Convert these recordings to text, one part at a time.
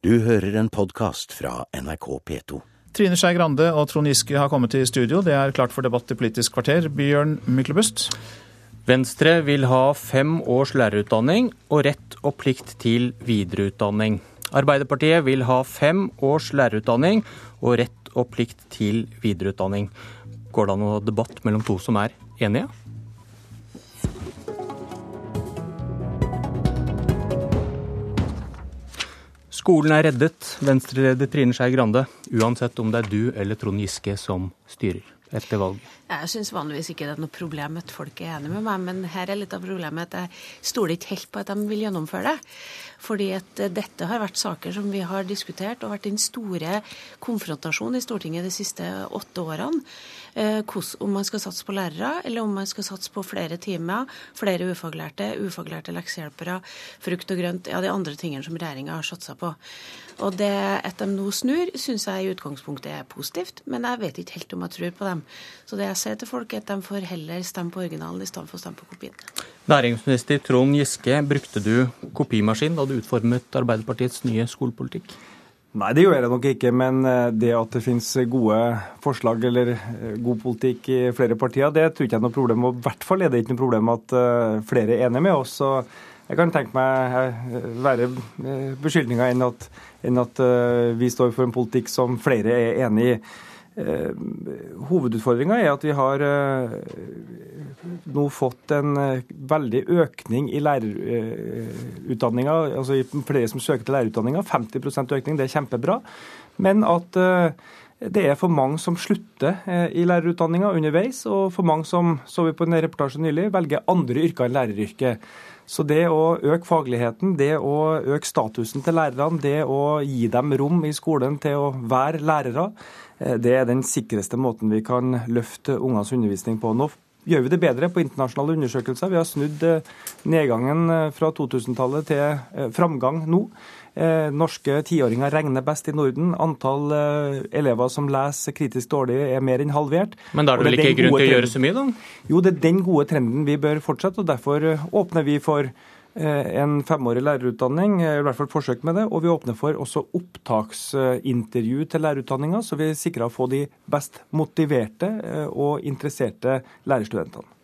Du hører en podkast fra NRK P2. Trine Skei Grande og Trond Giske har kommet til studio. Det er klart for debatt i Politisk kvarter. Bjørn Myklebust. Venstre vil ha fem års lærerutdanning og rett og plikt til videreutdanning. Arbeiderpartiet vil ha fem års lærerutdanning og rett og plikt til videreutdanning. Går det an å ha debatt mellom to som er enige? Skolen er reddet, Venstre-leder Trine Skei Grande, uansett om det er du eller Trond Giske som styrer etter valget. Jeg syns vanligvis ikke det er noe problem at folk er enige med meg, men her er litt av problemet at jeg stoler ikke helt på at de vil gjennomføre det. Fordi at eh, dette har vært saker som vi har diskutert, og vært den store konfrontasjonen i Stortinget de siste åtte årene. Eh, om man skal satse på lærere, eller om man skal satse på flere timer, flere ufaglærte, ufaglærte leksehjelpere, frukt og grønt, ja, de andre tingene som regjeringa har satsa på. Og det at de nå snur, syns jeg i utgangspunktet er positivt, men jeg vet ikke helt om jeg tror på dem. Så det jeg sier til folk, er at de får heller stemme på originalen i stedet for å stemme på kopien. Næringsminister Trond Giske, brukte du kopimaskin da du utformet Arbeiderpartiets nye skolepolitikk? Nei, det gjør jeg nok ikke. Men eh, det at det finnes gode forslag eller eh, god politikk i flere partier, det tror jeg ikke er noe problem. Og i hvert fall er det ikke noe problem at eh, flere er enige med oss. Så jeg kan tenke meg verre beskyldninger enn at, enn at vi står for en politikk som flere er enig i. Eh, hovedutfordringa er at vi har eh, nå fått en eh, veldig økning i lærerutdanninga, altså flere som søker til lærerutdanninga. 50 økning, det er kjempebra. Men at det er for mange som slutter i lærerutdanninga underveis, og for mange som så vi på en reportasje nylig, velger andre yrker enn læreryrket. Så det å øke fagligheten, det å øke statusen til lærerne, det å gi dem rom i skolen til å være lærere, Eh, det er den sikreste måten vi kan løfte ungenes undervisning på. Nå gjør vi det bedre på internasjonale undersøkelser. Vi har snudd eh, nedgangen eh, fra 2000-tallet til framgang nå. Norske tiåringer regner best i Norden. Antall elever som leser kritisk dårlig er mer enn halvert. Men da er det vel ikke grunn til å gjøre så mye, da? Jo, det er den gode trenden vi bør fortsette, og derfor åpner vi for Eh, en femårig lærerutdanning, i hvert fall forsøk med det. Og vi åpner for også opptaksintervju til lærerutdanninga, så vi sikrer å få de best motiverte eh, og interesserte lærerstudentene.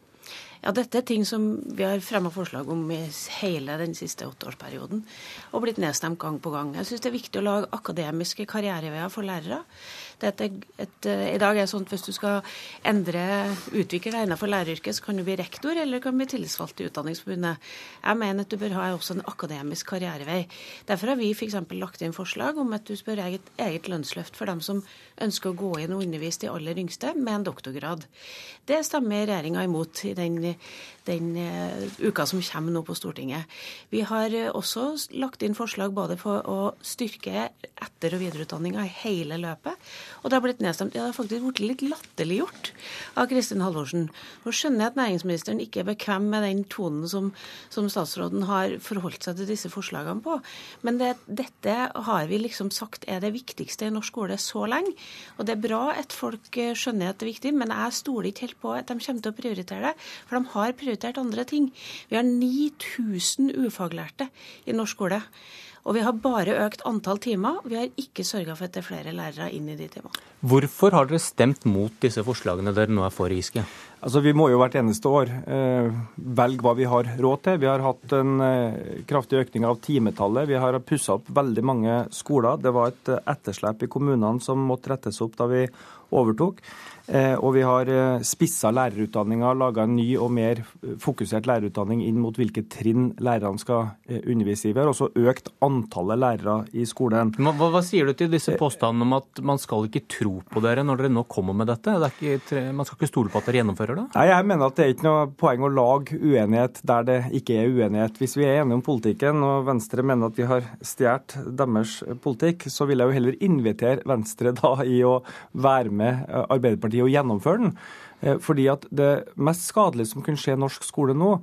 Ja, Dette er ting som vi har fremma forslag om i hele den siste åtteårsperioden, og blitt nedstemt gang på gang. Jeg syns det er viktig å lage akademiske karriereveier for lærere. Et, et, eh, I dag er det sånn at hvis du skal endre, utvikle deg innenfor læreryrket, så kan du bli rektor eller kan bli tillitsvalgt i Utdanningsforbundet. Jeg mener at du bør ha også en akademisk karrierevei. Derfor har vi f.eks. lagt inn forslag om at du ha eget, eget lønnsløft for dem som ønsker å gå inn og undervise de aller yngste med en doktorgrad. Det stemmer regjeringa imot i den, den uh, uka som kommer nå på Stortinget. Vi har uh, også lagt inn forslag både for å styrke etter- og videreutdanninga i hele løpet. Og det har blitt nedstemt. Det har faktisk blitt litt latterliggjort av Kristin Halvorsen. Nå skjønner jeg at næringsministeren ikke er bekvem med den tonen som, som statsråden har forholdt seg til disse forslagene på. Men det, dette har vi liksom sagt er det viktigste i norsk skole så lenge. Og det er bra at folk eh, skjønner at det er viktig, men jeg stoler ikke helt på at de kommer til å prioritere det. For de har prioritert andre ting. Vi har 9000 ufaglærte i norsk skole. Og vi har bare økt antall timer. Vi har ikke sørga for at det er flere lærere inn i de timene. Hvorfor har dere stemt mot disse forslagene dere nå er for, Giske? Altså, Vi må jo hvert eneste år eh, velge hva vi har råd til. Vi har hatt en eh, kraftig økning av timetallet. Vi har pussa opp veldig mange skoler. Det var et etterslep i kommunene som måtte rettes opp da vi overtok. Eh, og vi har eh, spissa lærerutdanninga, laga en ny og mer fokusert lærerutdanning inn mot hvilke trinn lærerne skal eh, undervise i. Vi har også økt antallet lærere i skolen. Hva, hva sier du til disse påstandene om at man skal ikke tro på dere når dere nå kommer med dette? Det ikke, man skal ikke stole på at dere gjennomfører det? Nei, Jeg mener at det er ikke noe poeng å lage uenighet der det ikke er uenighet. Hvis vi er enige om politikken, og Venstre mener at vi har stjålet deres politikk, så vil jeg jo heller invitere Venstre da i å være med Arbeiderpartiet og gjennomføre den. Eh, fordi at det mest skadelige som kunne skje i norsk skole nå,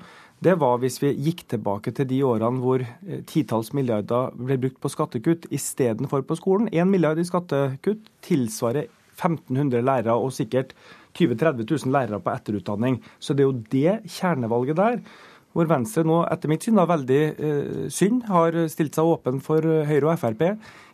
det var hvis vi gikk tilbake til de årene hvor eh, titalls milliarder ble brukt på skattekutt istedenfor på skolen. Én milliard i skattekutt tilsvarer 1500 lærere og sikkert 20 000-30 000 lærere på etterutdanning. Så det er jo det kjernevalget der. hvor Venstre nå, etter mitt syn, da, veldig eh, synd har stilt seg åpen for Høyre og Frp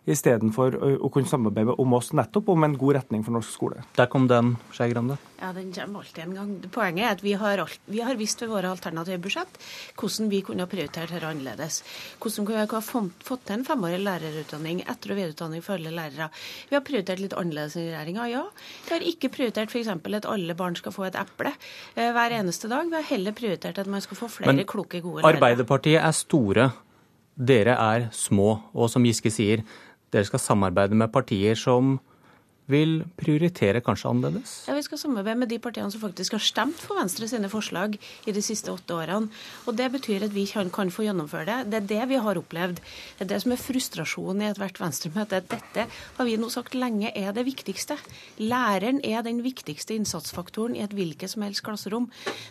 istedenfor å kunne samarbeide om oss nettopp om en god retning for norsk skole. Der kom den, Skei Grande. Ja, den kommer alltid en gang. Poenget er at vi har, alt, vi har visst ved våre alternative budsjett hvordan vi kunne ha prioritert dette annerledes. Hvordan kunne vi ha fått til en femårig lærerutdanning, etter- og videreutdanning for alle lærere. Vi har prioritert litt annerledes enn regjeringa, ja. Vi har ikke prioritert f.eks. at alle barn skal få et eple hver eneste dag. Vi har heller prioritert at man skal få flere Men, kloke, gode lærere. Arbeiderpartiet er store, dere er små. Og som Giske sier, dere skal samarbeide med partier som vil prioritere kanskje annerledes? Ja, Vi skal samarbeide med de partiene som faktisk har stemt for Venstre sine forslag i de siste åtte årene. Og Det betyr at vi kan, kan få gjennomføre det. Det er det vi har opplevd. Det er det som er frustrasjonen i ethvert Venstre-møte. Dette har vi nå sagt lenge er det viktigste. Læreren er den viktigste innsatsfaktoren i et hvilket som helst klasserom.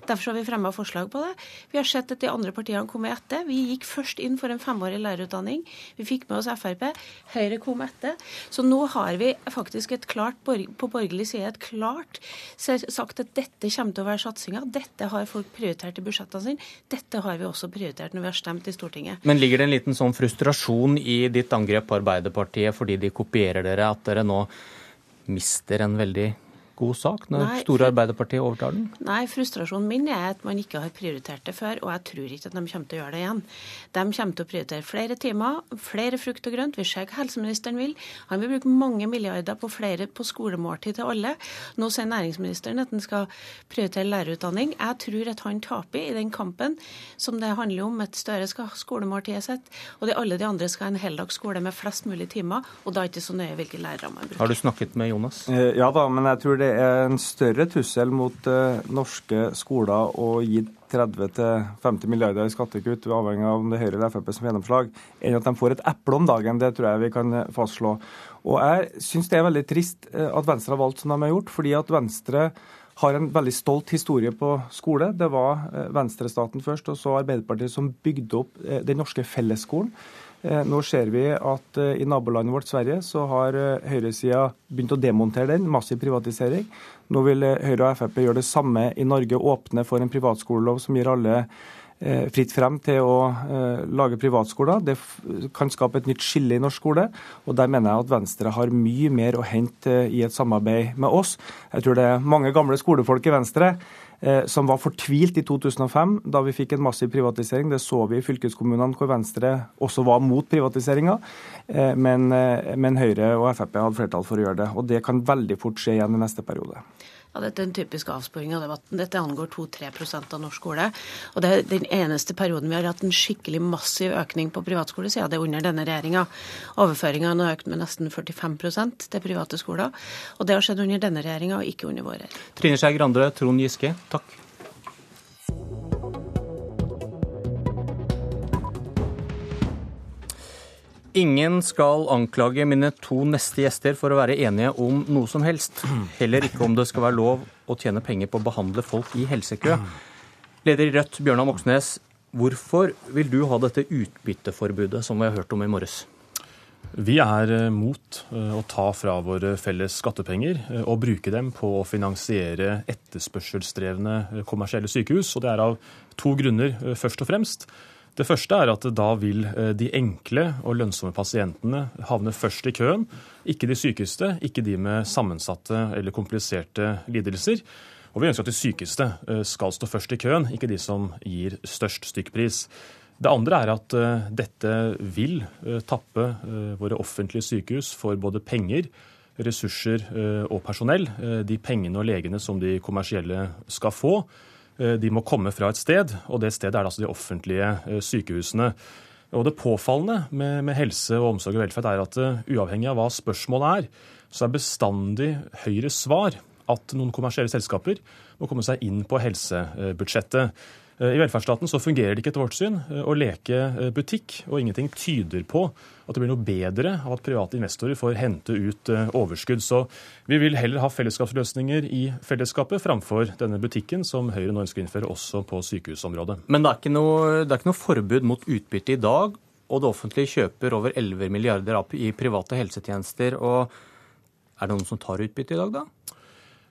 Derfor har vi fremma forslag på det. Vi har sett at de andre partiene kom etter. Vi gikk først inn for en femårig lærerutdanning. Vi fikk med oss Frp. Høyre kom etter. Så nå har vi faktisk et klart, på borgerlig side et klart sagt at dette kommer til å være satsinga. Dette har folk prioritert i budsjettene sine. Dette har vi også prioritert når vi har stemt i Stortinget. Men ligger det en liten sånn frustrasjon i ditt angrep på Arbeiderpartiet fordi de kopierer dere, at dere nå mister en veldig god sak når Nei, store Arbeiderpartiet overtar den? Nei, frustrasjonen min er at man ikke har prioritert det før, og jeg tror ikke at de kommer til å gjøre det igjen. De kommer til å prioritere flere timer, flere frukt og grønt. Vi ser hva helseministeren vil. Han vil bruke mange milliarder på flere på skolemåltid til alle. Nå sier næringsministeren at han skal prioritere lærerutdanning. Jeg tror at han taper i den kampen som det handler om at Støre skal ha skolemåltidet sitt, og de, alle de andre skal ha en heldags skole med flest mulig timer, og da er det ikke så nøye hvilke lærere man bruker. Har du snakket med Jonas? Eh, ja da, men jeg tror det er en større trussel mot uh, norske skoler å gi 30-50 milliarder i skattekutt, avhengig av om det er Høyre eller Frp som gjennomslag, enn at de får et eple om dagen. Det tror jeg vi kan eh, fastslå. Og jeg syns det er veldig trist uh, at Venstre har valgt som de har gjort, fordi at Venstre har en veldig stolt historie på skole. Det var venstrestaten først, og så Arbeiderpartiet som bygde opp den norske fellesskolen. Eh, nå ser vi at eh, i nabolandet vårt Sverige så har eh, høyresida begynt å demontere den. Massiv privatisering. Nå vil Høyre og Frp gjøre det samme i Norge. Åpne for en privatskolelov som gir alle fritt frem til å lage privatskoler. Det kan skape et nytt skille i norsk skole. og Der mener jeg at Venstre har mye mer å hente i et samarbeid med oss. Jeg tror det er mange gamle skolefolk i Venstre Eh, som var fortvilt i 2005, da vi fikk en massiv privatisering. Det så vi i fylkeskommunene hvor Venstre også var mot privatiseringa. Eh, eh, men Høyre og Frp hadde flertall for å gjøre det. Og det kan veldig fort skje igjen i neste periode. Ja, Dette er en typisk avsporing av debatten. Dette angår 2-3% av norsk skole. Og det er den eneste perioden vi har hatt en skikkelig massiv økning på privatskolesida. Det er under denne regjeringa. Overføringene har økt med nesten 45% til private skoler. Og det har skjedd under denne regjeringa, og ikke under vår regjering. Trine Skei Grande, Trond Giske, takk. Ingen skal anklage mine to neste gjester for å være enige om noe som helst. Heller ikke om det skal være lov å tjene penger på å behandle folk i helsekø. Leder i Rødt, Bjørnar Moxnes, hvorfor vil du ha dette utbytteforbudet som vi har hørt om i morges? Vi er eh, mot eh, å ta fra våre felles skattepenger eh, og bruke dem på å finansiere etterspørselsdrevne kommersielle sykehus. Og det er av to grunner, først og fremst. Det første er at da vil eh, de enkle og lønnsomme pasientene havne først i køen. Ikke de sykeste, ikke de med sammensatte eller kompliserte lidelser. Og vi ønsker at de sykeste eh, skal stå først i køen, ikke de som gir størst stykkpris. Det andre er at eh, dette vil tappe våre offentlige sykehus for både penger, ressurser og personell. De pengene og legene som de kommersielle skal få. Eh, de må komme fra et sted, og det stedet er altså de offentlige eh, sykehusene. Og Det påfallende med, med helse, og omsorg og velferd er at uh, uavhengig av hva spørsmålet er, så er bestandig Høyres svar at noen kommersielle selskaper må komme seg inn på helsebudsjettet. Eh, I velferdsstaten så fungerer det ikke etter vårt syn eh, å leke eh, butikk, og ingenting tyder på at det blir noe bedre av at private investorer får hente ut overskudd. Så vi vil heller ha fellesskapsløsninger i fellesskapet framfor denne butikken som Høyre nå ønsker å innføre også på sykehusområdet. Men det er ikke noe, er ikke noe forbud mot utbytte i dag, og det offentlige kjøper over 11 milliarder i private helsetjenester. og Er det noen som tar utbytte i dag, da?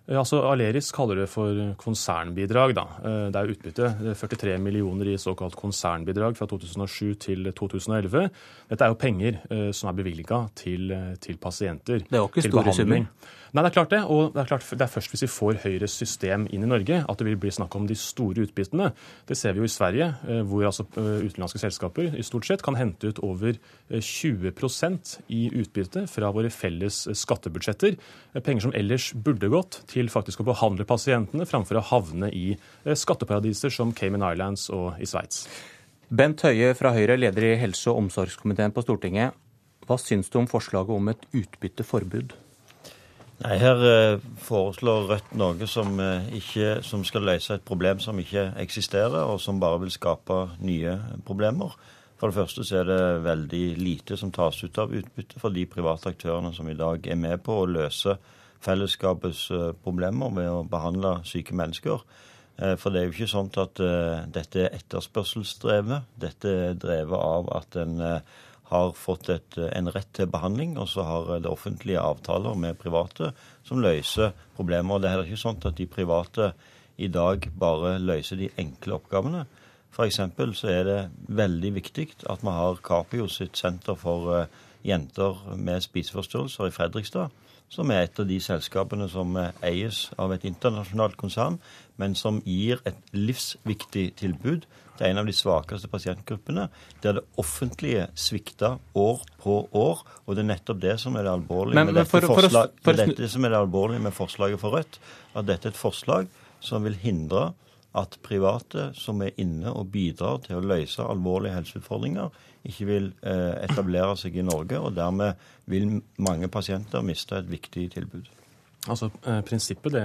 Altså, Aleris kaller det for konsernbidrag. da. Det er utbytte. 43 millioner i såkalt konsernbidrag fra 2007 til 2011. Dette er jo penger som er bevilga til, til, pasienter. Det er jo ikke store summer? Nei, det er klart det. Og det er, klart, det er først hvis vi får Høyres system inn i Norge at det vil bli snakk om de store utbyttene. Det ser vi jo i Sverige, hvor altså utenlandske selskaper i stort sett kan hente ut over 20% i utbytte fra våre felles skattebudsjetter. Penger som ellers burde gått til faktisk å behandle pasientene, framfor å havne i skatteparadiser som Cayman Islands og i Sveits. Bent Høie fra Høyre, leder i helse- og omsorgskomiteen på Stortinget. Hva syns du om forslaget om et utbytteforbud? Nei, Her eh, foreslår Rødt noe som, eh, ikke, som, skal løse et problem som ikke eksisterer, og som bare vil skape nye problemer. For det første så er det veldig lite som tas ut av utbytte for de private aktørene som i dag er med på å løse fellesskapets eh, problemer ved å behandle syke mennesker. For det er jo ikke sånn at dette er etterspørselsdrevet. Dette er drevet av at en har fått et, en rett til behandling, og så har det offentlige avtaler med private som løser problemer. Det er heller ikke sånn at de private i dag bare løser de enkle oppgavene. F.eks. så er det veldig viktig at vi har Capio sitt senter for eh, jenter med spiseforstyrrelser i Fredrikstad, som er et av de selskapene som eies av et internasjonalt konsern, men som gir et livsviktig tilbud er en av de svakeste pasientgruppene, der det offentlige svikter år på år. Og det er nettopp det som er det alvorlige, Men, med, dette for, for, for, for, dette som er det alvorlige med forslaget for Rødt. At dette er et forslag som vil hindre at private som er inne og bidrar til å løse alvorlige helseutfordringer, ikke vil eh, etablere seg i Norge. Og dermed vil mange pasienter miste et viktig tilbud. Altså, eh, Prinsippet det,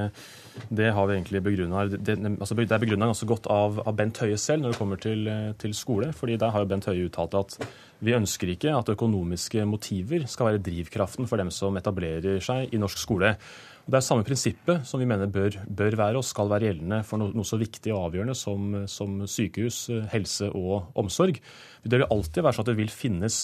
det, har vi egentlig begrunna det, altså, det, er begrunna ganske godt av, av, Bent Høie selv når det kommer til, eh, til, skole. fordi Der har jo Bent Høie uttalt at vi ønsker ikke at økonomiske motiver skal være drivkraften for dem som etablerer seg i norsk skole. Det er samme prinsippet som vi mener bør, bør være og skal være gjeldende for noe, noe så viktig og avgjørende som, som, sykehus, helse og omsorg. Det vil alltid være sånn at det vil finnes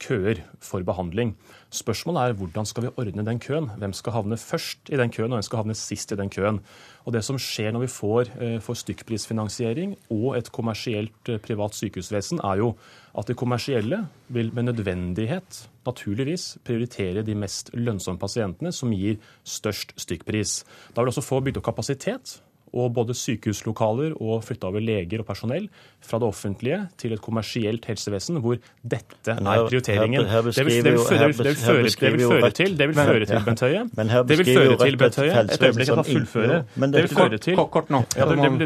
køer for behandling. Spørsmålet er hvordan skal vi ordne den køen? Hvem skal havne først i den køen, og hvem skal havne sist i den køen? Og Det som skjer når vi får, eh, får stykkprisfinansiering og et kommersielt eh, privat sykehusvesen, er jo at de kommersielle vil med nødvendighet naturligvis prioritere de mest lønnsomme pasientene, som gir størst stykkpris. Da vil du også få bygd opp kapasitet og både sykehuslokaler og flytta over leger og personell fra det offentlige til et kommersielt helsevesen, hvor dette er prioriteringen. Det vil føre til, det vil føre til, Bent Høie Det vil føre til, Bent Høie, et øyeblikk, jeg kan fullføre. Det vil føre til,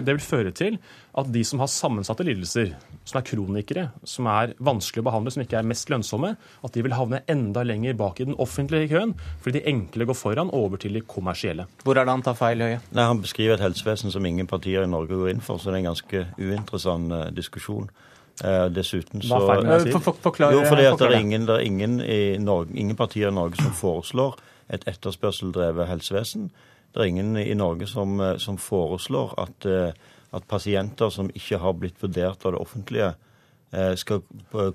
det vil føre til at de som har sammensatte lidelser, som er kronikere, som er vanskelig å behandle, som ikke er mest lønnsomme, at de vil havne enda lenger bak i den offentlige køen, fordi de enkle går foran over til de kommersielle. Hvor er det han tar feil, Høie? Nei, Han beskriver et helsevesen som ingen partier i Norge går inn for, så det er en ganske uinteressant uh, diskusjon. Eh, dessuten så Hva feil for, for, forklare, Jo, fordi at det er, ingen, det er ingen, Norge, ingen partier i Norge som foreslår et etterspørseldrevet helsevesen. Det er ingen i Norge som, eh, som foreslår at uh, at pasienter som ikke har blitt vurdert av det offentlige, eh, skal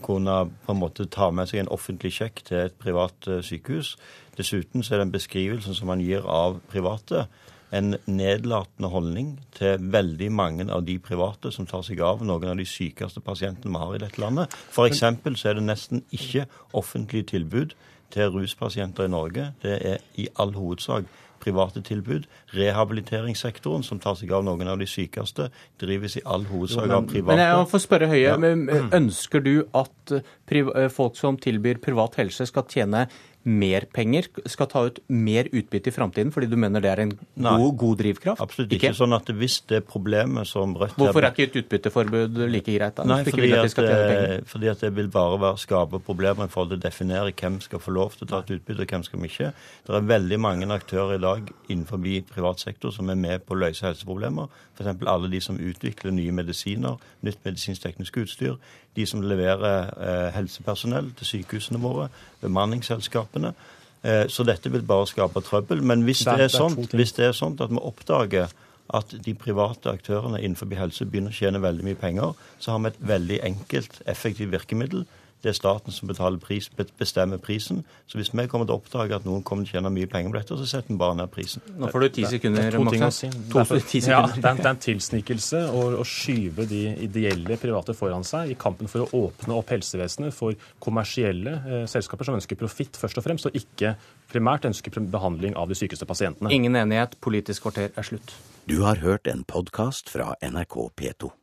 kunne på en måte ta med seg en offentlig sjekk til et privat eh, sykehus. Dessuten så er den beskrivelsen som man gir av private, en nedlatende holdning til veldig mange av de private som tar seg av noen av de sykeste pasientene vi har i dette landet. F.eks. så er det nesten ikke offentlige tilbud til ruspasienter i Norge. Det er i all hovedsak private tilbud. Rehabiliteringssektoren, som tar seg av noen av de sykeste, drives i all hovedsak av private. Men jeg får spørre Høie, ja. ønsker du at folk som tilbyr privat helse, skal tjene mer penger, skal ta ut mer utbytte i framtiden fordi du mener det er en god, god drivkraft? Absolutt ikke. ikke. sånn at Hvis det problemet som Rødt Hvorfor er ikke et utbytteforbud like greit? da? Nei, fordi at, det, fordi at, det vil bare være, skape problemer i forhold til å definere hvem skal få lov til å ta et utbytte, og hvem skal vi ikke. Det er veldig mange aktører i dag innenfor privat sektor som er med på å løse helseproblemer. F.eks. alle de som utvikler nye medisiner, nytt medisinsk-teknisk utstyr de som leverer eh, helsepersonell til sykehusene våre, bemanningsselskapene. Eh, så dette vil bare skape trøbbel. Men hvis det, er sånn, hvis det er sånn at vi oppdager at de private aktørene innenfor helse begynner å tjene veldig mye penger, så har vi et veldig enkelt, effektivt virkemiddel. Det er staten som pris, bestemmer prisen. Så hvis vi kommer til å oppdage at noen kommer til å tjene mye penger på dette, så setter vi bare ned prisen. Nå får du ti sekunder, Moxnes. si. Ja, det er, det er en tilsnikelse å, å skyve de ideelle private foran seg i kampen for å åpne opp helsevesenet for kommersielle eh, selskaper som ønsker profitt først og fremst, og ikke primært ønsker behandling av de sykeste pasientene. Ingen enighet. Politisk kvarter er slutt. Du har hørt en podkast fra NRK P2.